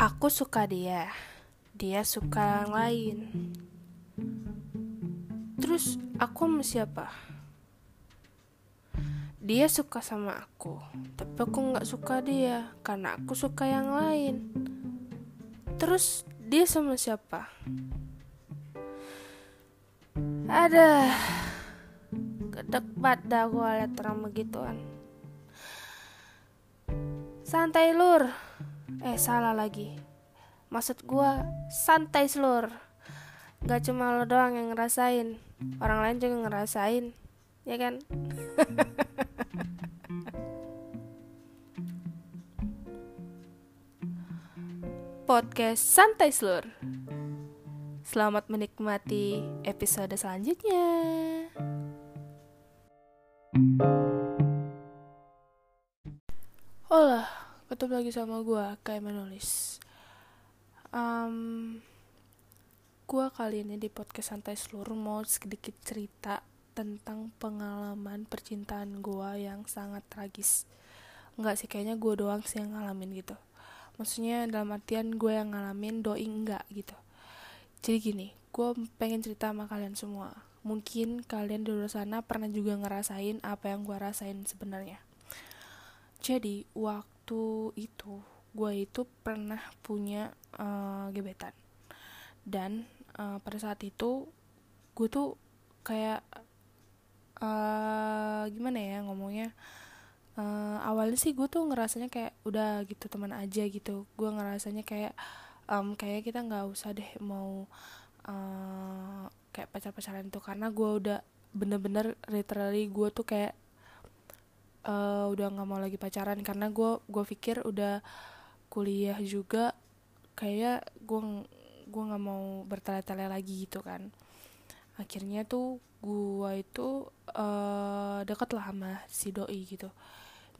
Aku suka dia, dia suka yang lain. Terus aku sama siapa? Dia suka sama aku, tapi aku nggak suka dia karena aku suka yang lain. Terus dia sama siapa? Ada banget dah gue liat orang begituan. Santai lur. Eh salah lagi. Maksud gue santai selur. Gak cuma lo doang yang ngerasain, orang lain juga ngerasain, ya kan? Podcast Santai Selur. Selamat menikmati episode selanjutnya. Hola, ketemu lagi sama gue, kayak menulis. Um, gue kali ini di podcast santai seluruh mau sedikit cerita tentang pengalaman percintaan gue yang sangat tragis. Enggak sih, kayaknya gue doang sih yang ngalamin gitu. Maksudnya dalam artian gue yang ngalamin, doi enggak gitu. Jadi gini, gue pengen cerita sama kalian semua. Mungkin kalian di luar sana pernah juga ngerasain apa yang gue rasain sebenarnya. Jadi waktu itu gue itu pernah punya uh, gebetan. Dan uh, pada saat itu gue tuh kayak uh, gimana ya ngomongnya uh, awalnya sih gue tuh ngerasanya kayak udah gitu teman aja gitu. Gue ngerasanya kayak um, kayak kita nggak usah deh mau uh, kayak pacar-pacaran itu karena gue udah bener-bener literally gue tuh kayak uh, udah nggak mau lagi pacaran karena gue gue pikir udah kuliah juga kayak gue gue nggak mau bertele-tele lagi gitu kan. Akhirnya tuh gue itu uh, deket lah sama si doi gitu.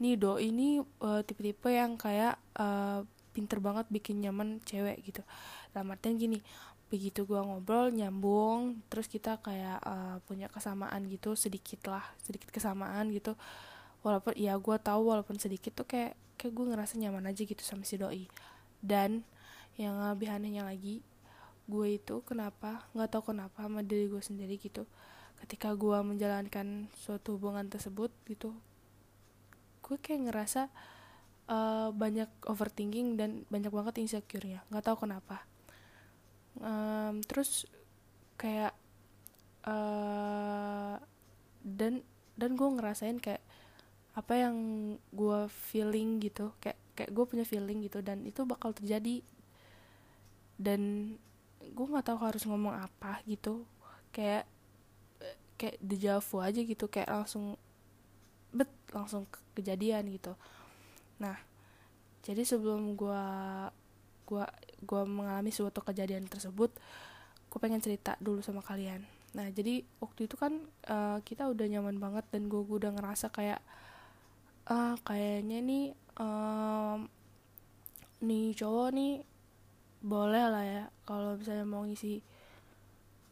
Nih doi ini uh, tipe-tipe yang kayak uh, pinter banget bikin nyaman cewek gitu. Dalam artian gini begitu gue ngobrol nyambung terus kita kayak uh, punya kesamaan gitu sedikit lah sedikit kesamaan gitu walaupun ya gue tahu walaupun sedikit tuh kayak kayak gue ngerasa nyaman aja gitu sama si doi. Dan yang lebih anehnya lagi gue itu kenapa nggak tahu kenapa sama diri gue sendiri gitu. Ketika gue menjalankan suatu hubungan tersebut gitu gue kayak ngerasa uh, banyak overthinking dan banyak banget insecure-nya. Nggak tahu kenapa. Um, terus kayak uh, dan dan gue ngerasain kayak apa yang gue feeling gitu kayak kayak gue punya feeling gitu dan itu bakal terjadi. Dan gue nggak tahu harus ngomong apa gitu kayak kayak dejavu aja gitu kayak langsung bet langsung ke kejadian gitu. Nah jadi sebelum gue gue gue mengalami suatu kejadian tersebut gue pengen cerita dulu sama kalian. Nah jadi waktu itu kan uh, kita udah nyaman banget dan gue udah ngerasa kayak ah kayaknya nih um, nih cowok nih boleh lah ya kalau misalnya mau ngisi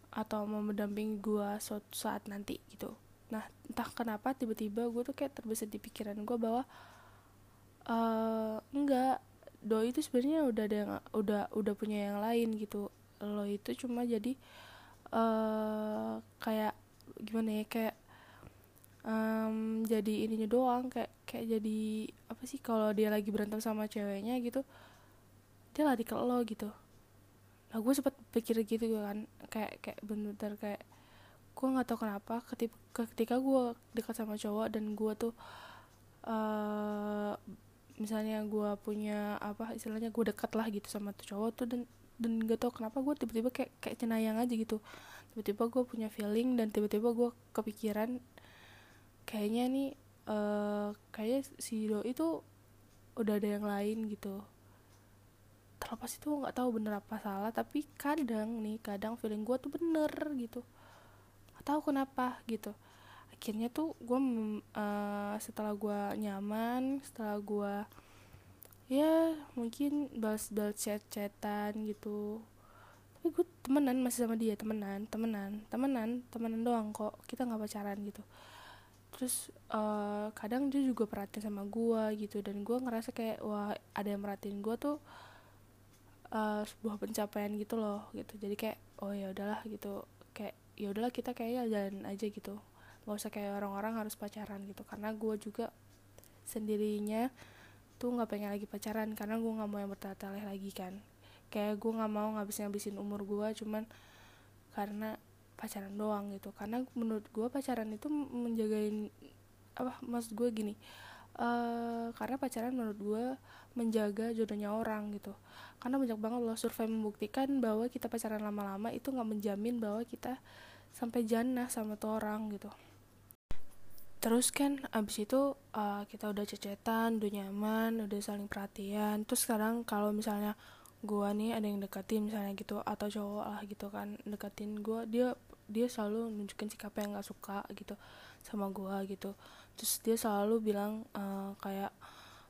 atau mau mendampingi gue suatu saat nanti gitu. Nah entah kenapa tiba-tiba gue tuh kayak terbesit di pikiran gue bahwa uh, enggak doi itu sebenarnya udah ada yang udah udah punya yang lain gitu. Lo itu cuma jadi uh, kayak gimana ya kayak um, jadi ininya doang kayak kayak jadi apa sih kalau dia lagi berantem sama ceweknya gitu dia lari ke lo gitu. Nah gue sempet pikir gitu kan kayak kayak bener kayak gue nggak tahu kenapa ketika ketika gue dekat sama cowok dan gue tuh uh, misalnya gue punya apa istilahnya gue dekat lah gitu sama tuh cowok tuh dan dan gak tau kenapa gue tiba-tiba kayak kayak cenayang aja gitu. Tiba-tiba gue punya feeling dan tiba-tiba gue kepikiran kayaknya nih uh, kayaknya si do itu udah ada yang lain gitu. Terlepas itu nggak tahu bener apa salah tapi kadang nih kadang feeling gue tuh bener gitu. Gak tahu kenapa gitu. Akhirnya tuh gue uh, setelah gue nyaman setelah gue ya mungkin balas balas chat chatan gitu. Tapi gue temenan masih sama dia temenan temenan temenan temenan doang kok. Kita nggak pacaran gitu terus uh, kadang dia juga perhatian sama gue gitu dan gue ngerasa kayak wah ada yang merhatiin gue tuh uh, sebuah pencapaian gitu loh gitu. Jadi kayak oh ya udahlah gitu. Kayak ya udahlah kita kayaknya jalan aja gitu. Nggak usah kayak orang-orang harus pacaran gitu. Karena gue juga sendirinya tuh nggak pengen lagi pacaran karena gue nggak mau yang bertele lagi kan. Kayak gue nggak mau ngabisin ngabisin umur gue cuman karena pacaran doang gitu. Karena menurut gue pacaran itu menjagain apa maksud gue gini uh, karena pacaran menurut gue menjaga jodohnya orang gitu. Karena banyak banget loh survei membuktikan bahwa kita pacaran lama-lama itu nggak menjamin bahwa kita sampai jannah sama tuh orang gitu. Terus kan abis itu uh, kita udah cecetan udah nyaman udah saling perhatian. Terus sekarang kalau misalnya gua nih ada yang deketin misalnya gitu atau cowok lah gitu kan deketin gua dia dia selalu nunjukin sikap yang nggak suka gitu sama gua gitu. Terus dia selalu bilang uh, kayak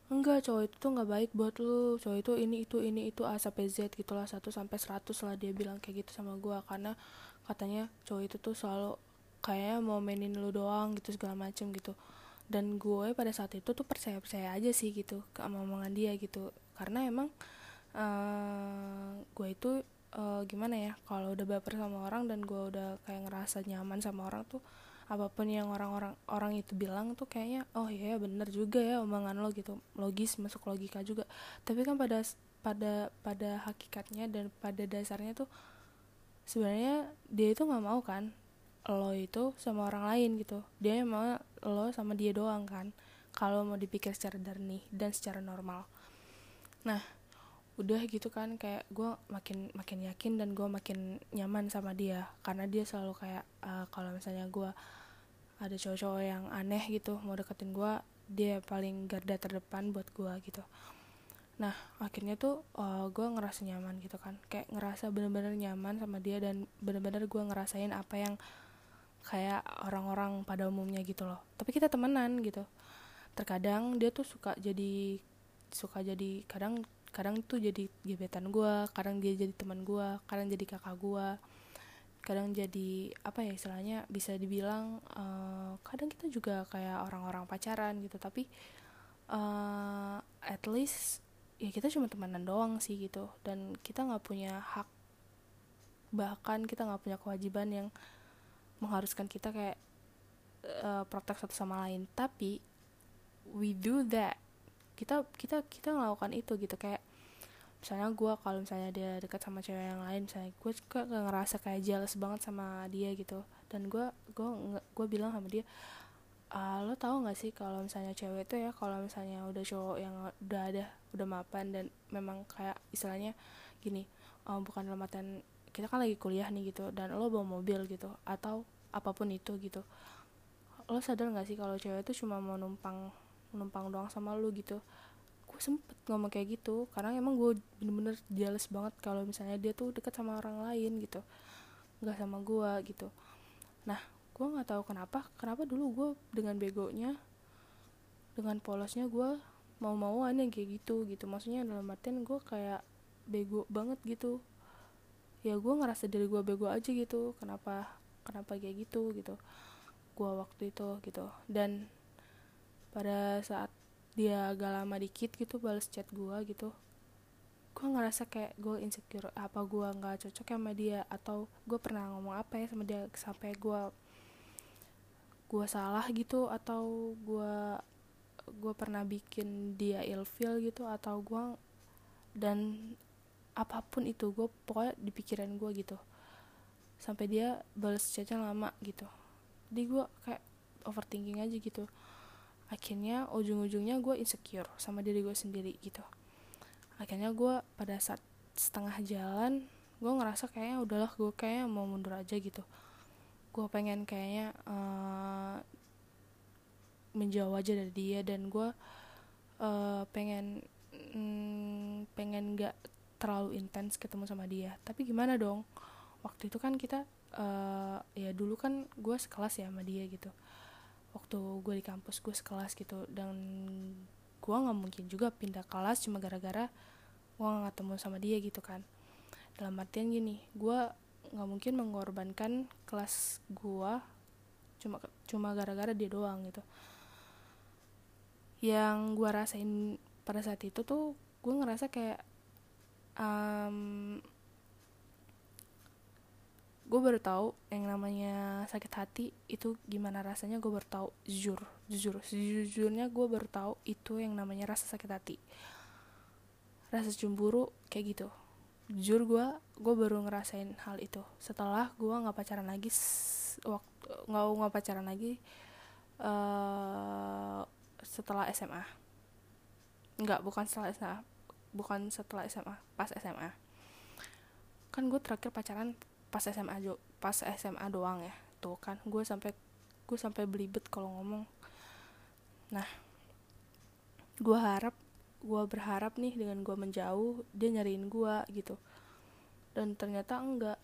enggak cowok itu tuh nggak baik buat lu cowok itu ini itu ini itu a sampai z gitulah satu sampai seratus lah dia bilang kayak gitu sama gue karena katanya cowok itu tuh selalu kayak mau mainin lu doang gitu segala macem gitu. Dan gue pada saat itu tuh percaya percaya aja sih gitu ke omongan dia gitu. Karena emang uh, gue itu uh, gimana ya kalau udah baper sama orang dan gue udah kayak ngerasa nyaman sama orang tuh apa pun yang orang-orang orang itu bilang tuh kayaknya oh iya bener juga ya omongan lo gitu. Logis masuk logika juga. Tapi kan pada pada pada hakikatnya dan pada dasarnya tuh sebenarnya dia itu nggak mau kan lo itu sama orang lain gitu. Dia mau lo sama dia doang kan kalau mau dipikir secara jernih dan secara normal. Nah udah gitu kan kayak gue makin makin yakin dan gue makin nyaman sama dia. Karena dia selalu kayak uh, kalau misalnya gue ada cowok-cowok yang aneh gitu mau deketin gue dia paling garda terdepan buat gue gitu. Nah akhirnya tuh uh, eh, gue ngerasa nyaman gitu kan. Kayak ngerasa bener-bener nyaman sama dia dan bener-bener gue ngerasain apa yang kayak orang-orang pada umumnya gitu loh. Tapi kita temenan gitu. Terkadang dia tuh suka jadi suka jadi kadang kadang tuh jadi gebetan gue kadang dia jadi teman gue kadang jadi kakak gue kadang jadi apa ya istilahnya bisa dibilang uh, kadang kita juga kayak orang-orang pacaran gitu. Tapi uh, at least ya kita cuma temenan doang sih gitu. Dan kita nggak punya hak bahkan kita nggak punya kewajiban yang mengharuskan kita kayak uh, protek satu sama lain. Tapi we do that. Kita kita kita melakukan itu gitu. Kayak misalnya gue kalau misalnya dia dekat sama cewek yang lain misalnya gue juga gak ngerasa kayak jealous banget sama dia gitu. Dan gue gue gue bilang sama dia ah, lo tau gak sih kalau misalnya cewek itu ya kalau misalnya udah cowok yang udah ada udah mapan dan memang kayak istilahnya gini um, bukan dalam artian kita kan lagi kuliah nih gitu dan lo bawa mobil gitu atau apa pun itu gitu. Lo sadar gak sih kalau cewek itu cuma mau numpang numpang doang sama lo gitu sempet ngomong kayak gitu karena emang gue bener-bener jealous banget kalau misalnya dia tuh deket sama orang lain gitu nggak sama gue gitu. Nah gue nggak tahu kenapa kenapa dulu gue dengan begonya dengan polosnya gue mau-mauan yang kayak gitu gitu. Maksudnya dalam artian gue kayak bego banget gitu. Ya gue ngerasa diri gue bego aja gitu kenapa kenapa kayak gitu gitu gue waktu itu gitu. Dan pada saat dia agak lama dikit gitu balas chat gue gitu. Gue ngerasa kayak gue insecure apa gue nggak cocok sama dia? Atau gue pernah ngomong apa ya sama dia sampai gue gue salah gitu? Atau gue gue pernah bikin dia ilfeel gitu? Atau gue dan apa pun itu gue pokoknya di pikiran gue gitu. Sampai dia balas chatnya lama gitu. Jadi gue kayak overthinking aja gitu akhirnya ujung-ujungnya gue insecure sama diri gue sendiri gitu. Akhirnya gue pada saat setengah jalan gue ngerasa kayaknya udahlah gue kayaknya mau mundur aja gitu. Gue pengen kayaknya uh, menjauh aja dari dia dan gue uh, pengen mm, pengen gak terlalu intens ketemu sama dia. Tapi gimana dong? Waktu itu kan kita uh, ya dulu kan gue sekelas ya sama dia gitu waktu gue di kampus gue sekelas gitu. Dan gue nggak mungkin juga pindah kelas cuma gara-gara gue nggak ketemu sama dia gitu kan. Dalam artian gini gue nggak mungkin mengorbankan kelas gue cuma cuma gara-gara dia doang gitu. Yang gue rasain pada saat itu tuh gue ngerasa kayak um, gue baru tahu yang namanya sakit hati itu gimana rasanya gue baru tahu jujur jujur sejujurnya gue baru tahu itu yang namanya rasa sakit hati. Rasa cemburu kayak gitu. Jujur gue gue baru ngerasain hal itu. Setelah gue nggak pacaran lagi waktu nggak nggak pacaran lagi uh, setelah SMA nggak bukan setelah SMA bukan setelah SMA pas SMA kan gue terakhir pacaran pas SMA jo pas SMA doang ya. Tuh kan gue sampai gue sampai belibet kalau ngomong. Nah gue harap gue berharap nih dengan gue menjauh dia nyariin gue gitu. Dan ternyata enggak.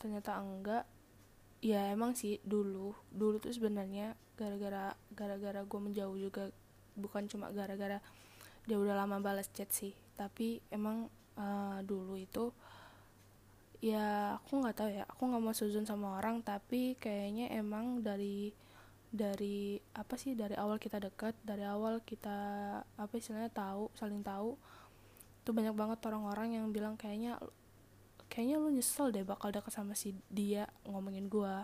Ternyata enggak. Ya emang sih dulu dulu tuh sebenarnya gara-gara gara-gara gue menjauh juga bukan cuma gara-gara dia udah lama balas chat sih tapi emang uh, dulu itu ya aku nggak tahu ya. Aku nggak mau suzon sama orang tapi kayaknya emang dari dari apa sih dari awal kita dekat dari awal kita apa istilahnya tahu saling tahu tuh banyak banget orang-orang yang bilang kayaknya kayaknya lu nyesel deh bakal dekat sama si dia ngomongin gue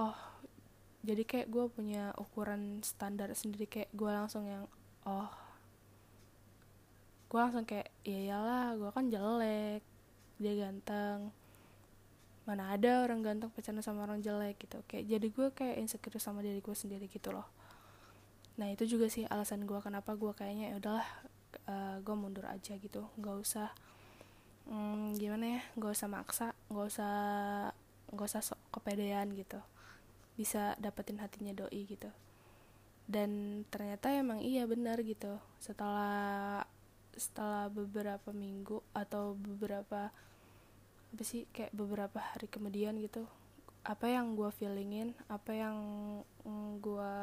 oh jadi kayak gue punya ukuran standar sendiri kayak gue langsung yang oh gue langsung kayak ya iyalah gue kan jelek dia ganteng. Mana ada orang ganteng pacaran sama orang jelek gitu. Kayak jadi gue kayak insecure sama diri gue sendiri gitu loh. Nah itu juga sih alasan gue kenapa gue kayaknya ya udahlah uh, gue mundur aja gitu. Nggak usah hmm, gimana ya nggak usah maksa nggak usah nggak usah sok kepedean gitu. Bisa dapetin hatinya doi gitu. Dan ternyata emang iya benar gitu. Setelah setelah beberapa minggu atau beberapa apa sih kayak beberapa hari kemudian gitu apa yang gue feelingin apa yang gue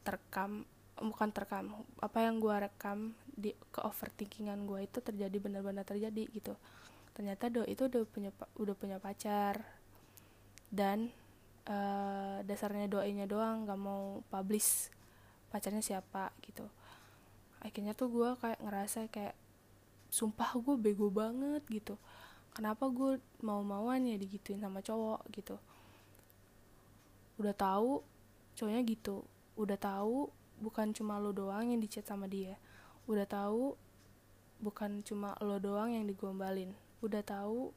terekam bukan terekam apa yang gue rekam di ke overthinkingan gue itu terjadi benar-benar terjadi gitu. Ternyata do itu udah punya udah punya pacar. Dan uh, dasarnya doainya doang gak mau publish pacarnya siapa gitu. Akhirnya tuh gue kayak ngerasa kayak sumpah gue bego banget gitu kenapa gue mau-mauan ya digituin sama cowok? gitu. Udah tahu cowoknya gitu. Udah tahu bukan cuma lo doang yang dicat sama dia. Udah tahu bukan cuma lo doang yang digombalin. Udah tahu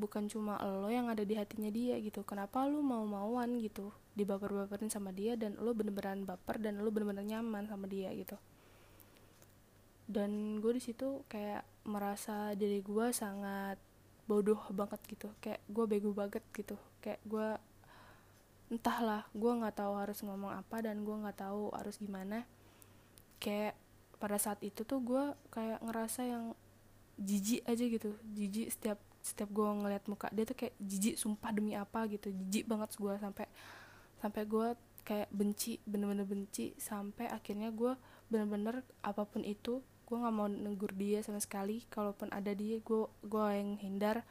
bukan cuma lo yang ada di hatinya dia gitu. Kenapa lo mau-mauan gitu dibaper-baperin sama dia dan lo bener-beneran baper dan lo bener-bener nyaman sama dia gitu. Dan gue di situ kayak merasa diri gue sangat bodoh banget gitu. Kayak gue bego banget gitu. Kayak gue entahlah gue nggak tahu harus ngomong apa dan gue nggak tahu harus gimana. Kayak pada saat itu tuh gue kayak ngerasa yang jijik aja gitu. Jijik setiap setiap gue ngeliat muka dia tuh kayak jijik sumpah demi apa gitu. Jijik banget gue sampai sampai gue kayak benci bener-bener benci sampai akhirnya gue bener-bener apa pun itu gue nggak mau negur dia sama sekali. Kalaupun ada dia gue gue yang hindar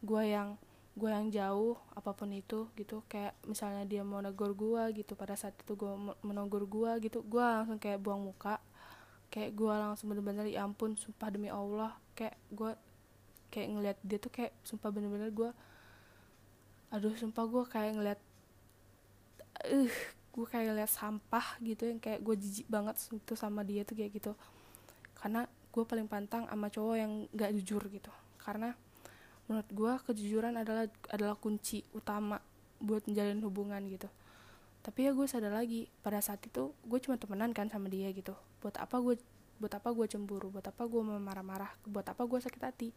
gue yang gue yang jauh apa pun itu gitu. Kayak misalnya dia mau negur gue gitu pada saat itu gue menegur gue gitu gue langsung kayak buang muka. Kayak gue langsung bener-bener ya ampun sumpah demi allah. Kayak gue kayak ngeliat dia tuh kayak sumpah bener-bener gue aduh sumpah gue kayak ngeliat eh uh, gue kayak ngeliat sampah gitu yang kayak gue jijik banget itu sama dia tuh kayak gitu karena gue paling pantang sama cowok yang gak jujur gitu. Karena menurut gue kejujuran adalah adalah kunci utama buat menjalin hubungan gitu. Tapi ya gue sadar lagi pada saat itu gue cuma temenan kan sama dia gitu. Buat apa gue buat apa gue cemburu? Buat apa gue marah-marah? Buat apa gue sakit hati?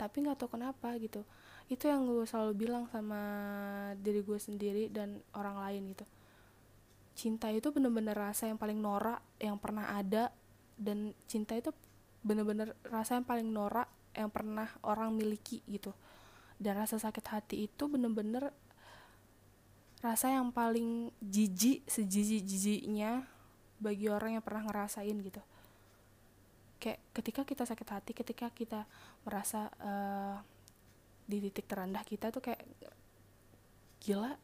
Tapi nggak tahu kenapa gitu. Itu yang gue selalu bilang sama diri gue sendiri dan orang lain gitu. Cinta itu bener-bener rasa yang paling norak yang pernah ada dan cinta itu bener-bener rasa yang paling norak yang pernah orang miliki gitu. Dan rasa sakit hati itu bener-bener rasa yang paling jijik sejijik-jijiknya bagi orang yang pernah ngerasain gitu. Kayak ketika kita sakit hati ketika kita merasa uh, di titik terendah kita tuh kayak gila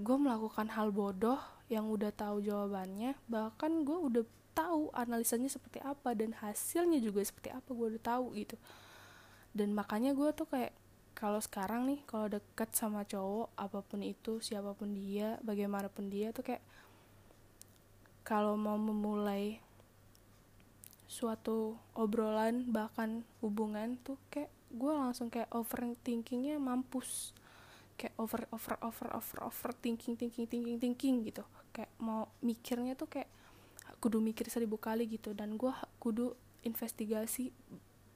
gue melakukan hal bodoh yang udah tahu jawabannya bahkan gue udah tahu analisanya seperti apa dan hasilnya juga seperti apa gue udah tahu gitu. Dan makanya gue tuh kayak kalau sekarang nih kalau deket sama cowok apa pun itu siapa pun dia bagaimanapun dia tuh kayak kalau mau memulai suatu obrolan bahkan hubungan tuh kayak gue langsung kayak overthinkingnya mampus. Kayak over over over over over thinking thinking thinking thinking gitu. Kayak mau mikirnya tuh kayak kudu mikir seribu kali gitu. Dan gue kudu investigasi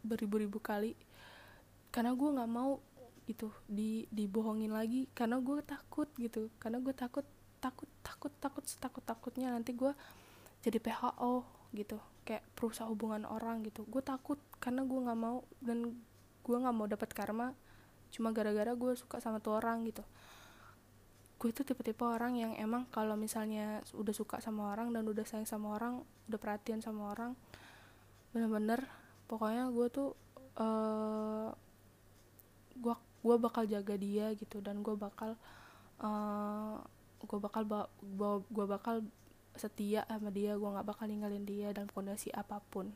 beribu-ribu kali. Karena gue nggak mau gitu di dibohongin lagi. Karena gue takut gitu. Karena gue takut takut takut takut takut takutnya nanti gue jadi PHO gitu. Kayak perusahaan hubungan orang gitu. Gue takut karena gue nggak mau dan gue nggak mau dapat karma. Cuma gara-gara gue suka sama tuh orang gitu gue itu tipe-tipe orang yang emang kalau misalnya udah suka sama orang dan udah sayang sama orang udah perhatian sama orang bener-bener pokoknya gue tuh uh, gue gue bakal jaga dia gitu dan gue bakal uh, gue bakal gue bakal setia sama dia gue nggak bakal ninggalin dia dalam kondisi apa pun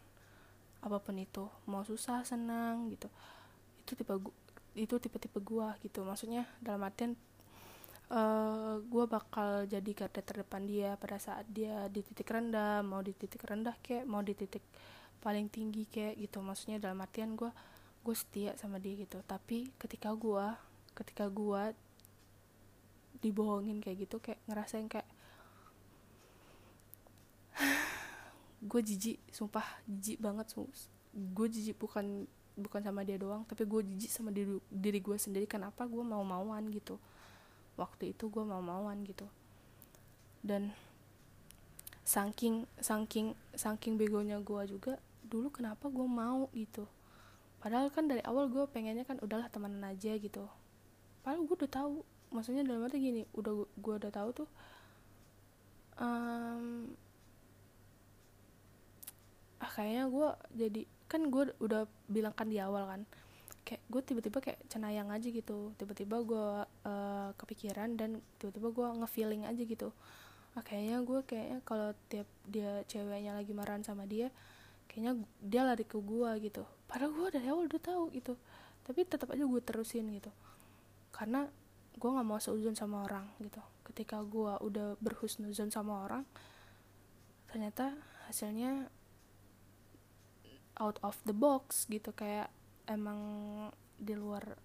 apa pun itu. Mau susah senang gitu. Itu tipe itu tipe-tipe gue gitu. Maksudnya dalam artian uh, eh, gue bakal jadi garda terdepan dia pada saat dia di titik rendah mau di titik rendah kayak mau di titik paling tinggi kayak gitu. Maksudnya dalam artian gue gue setia sama dia gitu. Tapi ketika gue ketika gue dibohongin kayak gitu kayak ngerasain kayak gue jijik sumpah jijik banget gue jijik bukan bukan sama dia doang tapi gue jijik sama diri diri gue sendiri. Kenapa gue mau mauan gitu waktu itu gue mau mauan gitu. Dan saking saking saking begonya gue juga dulu kenapa gue mau gitu? Padahal kan dari awal gue pengennya kan udahlah temenan aja gitu. Padahal gue udah tahu maksudnya dalam arti gini udah gue udah tahu tuh um, ah kayaknya gue jadi kan gue udah bilang kan di awal kan kayak gue tiba-tiba kayak cenayang aja gitu. Tiba-tiba gue uh, kepikiran dan tiba-tiba gue ngefeeling aja gitu. Ah, kayaknya gue kayaknya kalau tiap dia ceweknya lagi marahan sama dia kayaknya dia lari ke gue gitu. Padahal gue dari awal udah tahu gitu. Tapi tetap aja gue terusin gitu. Karena gue nggak mau seuzon sama orang gitu. Ketika gue udah berhusnuzon sama orang ternyata hasilnya out of the box gitu. Kayak emang di luar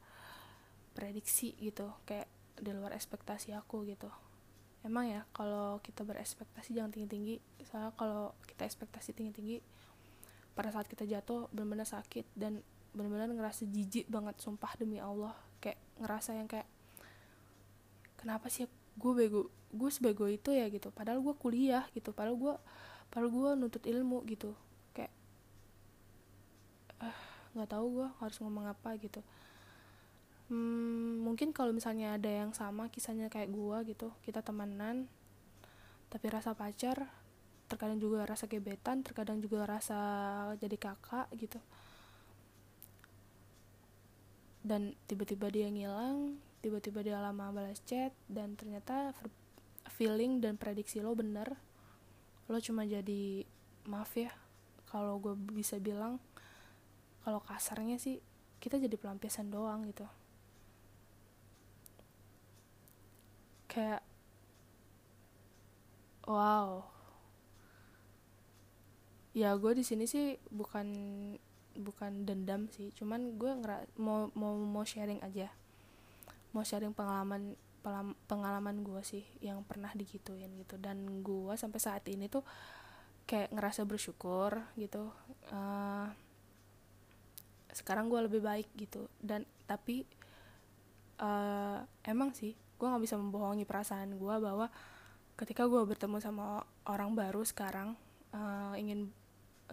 prediksi gitu kayak di luar ekspektasi aku gitu. Emang ya kalau kita berespektasi jangan tinggi tinggi soalnya kalau kita ekspektasi tinggi tinggi pada saat kita jatuh benar-benar sakit dan benar-benar ngerasa jijik banget sumpah demi Allah. Kayak ngerasa yang kayak kenapa sih gue bego gue sebego itu ya? gitu. Padahal gue kuliah gitu padahal gue padahal gue nuntut ilmu gitu nggak tahu gue harus ngomong apa gitu. Hmm, mungkin kalau misalnya ada yang sama kisahnya kayak gue gitu kita temenan tapi rasa pacar terkadang juga rasa gebetan terkadang juga rasa jadi kakak gitu. Dan tiba-tiba dia ngilang tiba-tiba dia lama balas chat dan ternyata feeling dan prediksi lo bener. Lo cuma jadi maaf ya kalau gue bisa bilang kalau kasarnya sih kita jadi pelampiasan doang gitu. Kayak wow. Ya gue di sini sih bukan bukan dendam sih. Cuman gue ngera mau mau mau sharing aja. Mau sharing pengalaman pengalaman gue sih yang pernah digituin gitu. Dan gue sampai saat ini tuh kayak ngerasa bersyukur gitu. Uh, sekarang gue lebih baik gitu. Dan tapi uh, emang sih gue nggak bisa membohongi perasaan gue bahwa ketika gue bertemu sama orang baru sekarang uh, ingin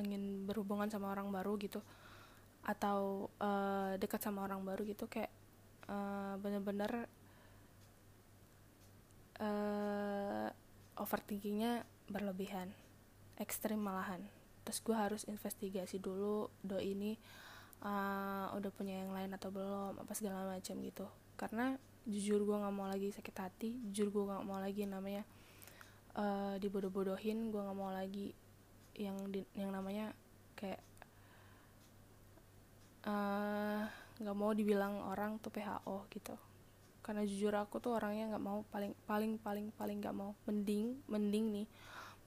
ingin berhubungan sama orang baru gitu atau uh, dekat sama orang baru gitu kayak uh, bener-bener uh, overthinkingnya berlebihan ekstrim malahan. Terus gue harus investigasi dulu do ini uh, udah punya yang lain atau belum apa segala macam gitu. Karena jujur gue nggak mau lagi sakit hati jujur gue nggak mau lagi namanya uh, dibodoh-bodohin gue nggak mau lagi yang di, yang namanya kayak eh, nggak uh, mau dibilang orang tuh PHO gitu. Karena jujur aku tuh orangnya nggak mau paling paling paling paling nggak mau. Mending mending nih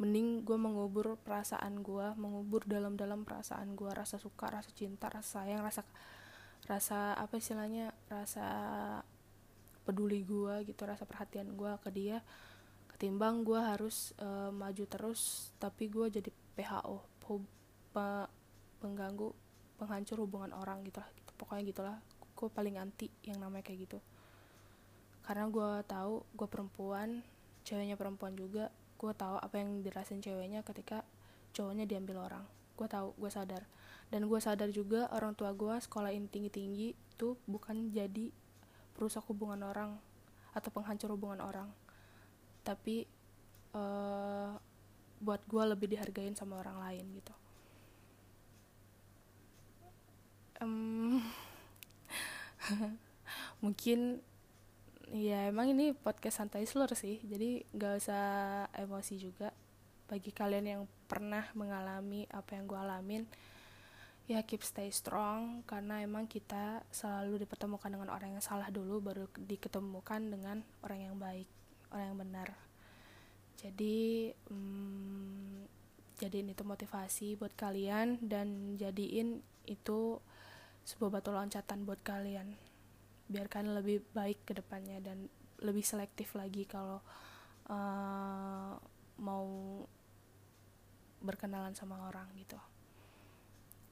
mending gue mengubur perasaan gue mengubur dalam-dalam perasaan gue rasa suka rasa cinta rasa sayang rasa rasa apa istilahnya rasa peduli gue gitu rasa perhatian gue ke dia ketimbang gue harus uh, maju terus tapi gue jadi PHO pengganggu penghancur hubungan orang gitu lah gitu. pokoknya gitulah gue paling anti yang namanya kayak gitu karena gue tahu gue perempuan ceweknya perempuan juga gue tahu apa yang dirasain ceweknya ketika cowoknya diambil orang. Gue tahu gue sadar. Dan gue sadar juga orang tua gue sekolah tinggi tinggi tuh bukan jadi perusak hubungan orang atau penghancur hubungan orang. Tapi uh, buat gue lebih dihargain sama orang lain gitu. Um, mungkin ya emang ini podcast santai seluruh sih. Jadi gak usah emosi juga. Bagi kalian yang pernah mengalami apa yang gue alamin ya keep stay strong. Karena emang kita selalu dipertemukan dengan orang yang salah dulu baru diketemukan dengan orang yang baik orang yang benar. Jadi hmm, jadiin itu motivasi buat kalian dan jadiin itu sebuah batu loncatan buat kalian biarkan lebih baik ke depannya dan lebih selektif lagi kalau uh, mau berkenalan sama orang gitu.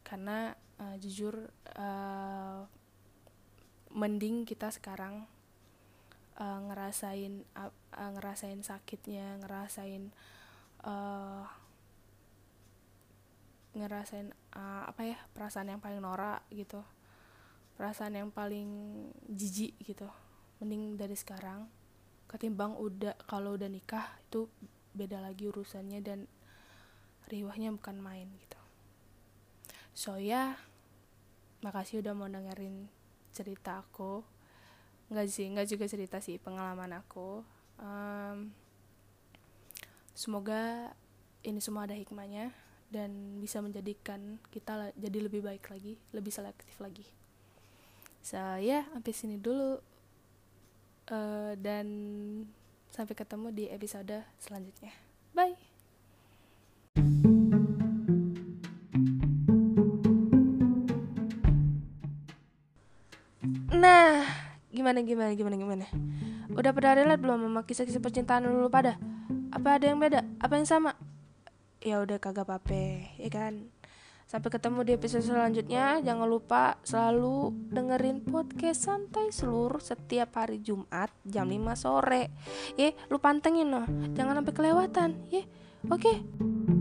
Karena uh, jujur uh, mending kita sekarang uh, ngerasain uh, ngerasain sakitnya ngerasain uh, ngerasain uh, apa ya perasaan yang paling norak gitu perasaan yang paling jijik gitu. Mending dari sekarang ketimbang udah kalau udah nikah itu beda lagi urusannya dan riwahnya bukan main gitu. So ya yeah, makasih udah mau dengerin cerita aku. Nggak sih nggak juga cerita sih pengalaman aku. Um, semoga ini semua ada hikmahnya dan bisa menjadikan kita jadi lebih baik lagi lebih selektif lagi so, yeah, sampai sini dulu. Uh, dan sampai ketemu di episode selanjutnya. Bye. Nah gimana gimana gimana gimana? Udah pada relate belum sama kisah-kisah percintaan dulu pada? Apa ada yang beda? Apa yang sama? Ya udah kagak apa ya kan Sampai ketemu di episode selanjutnya. Jangan lupa selalu dengerin podcast santai seluruh setiap hari Jumat jam 5 sore. Ya, lu pantengin loh. Jangan sampai kelewatan. Ya. Oke. Okay.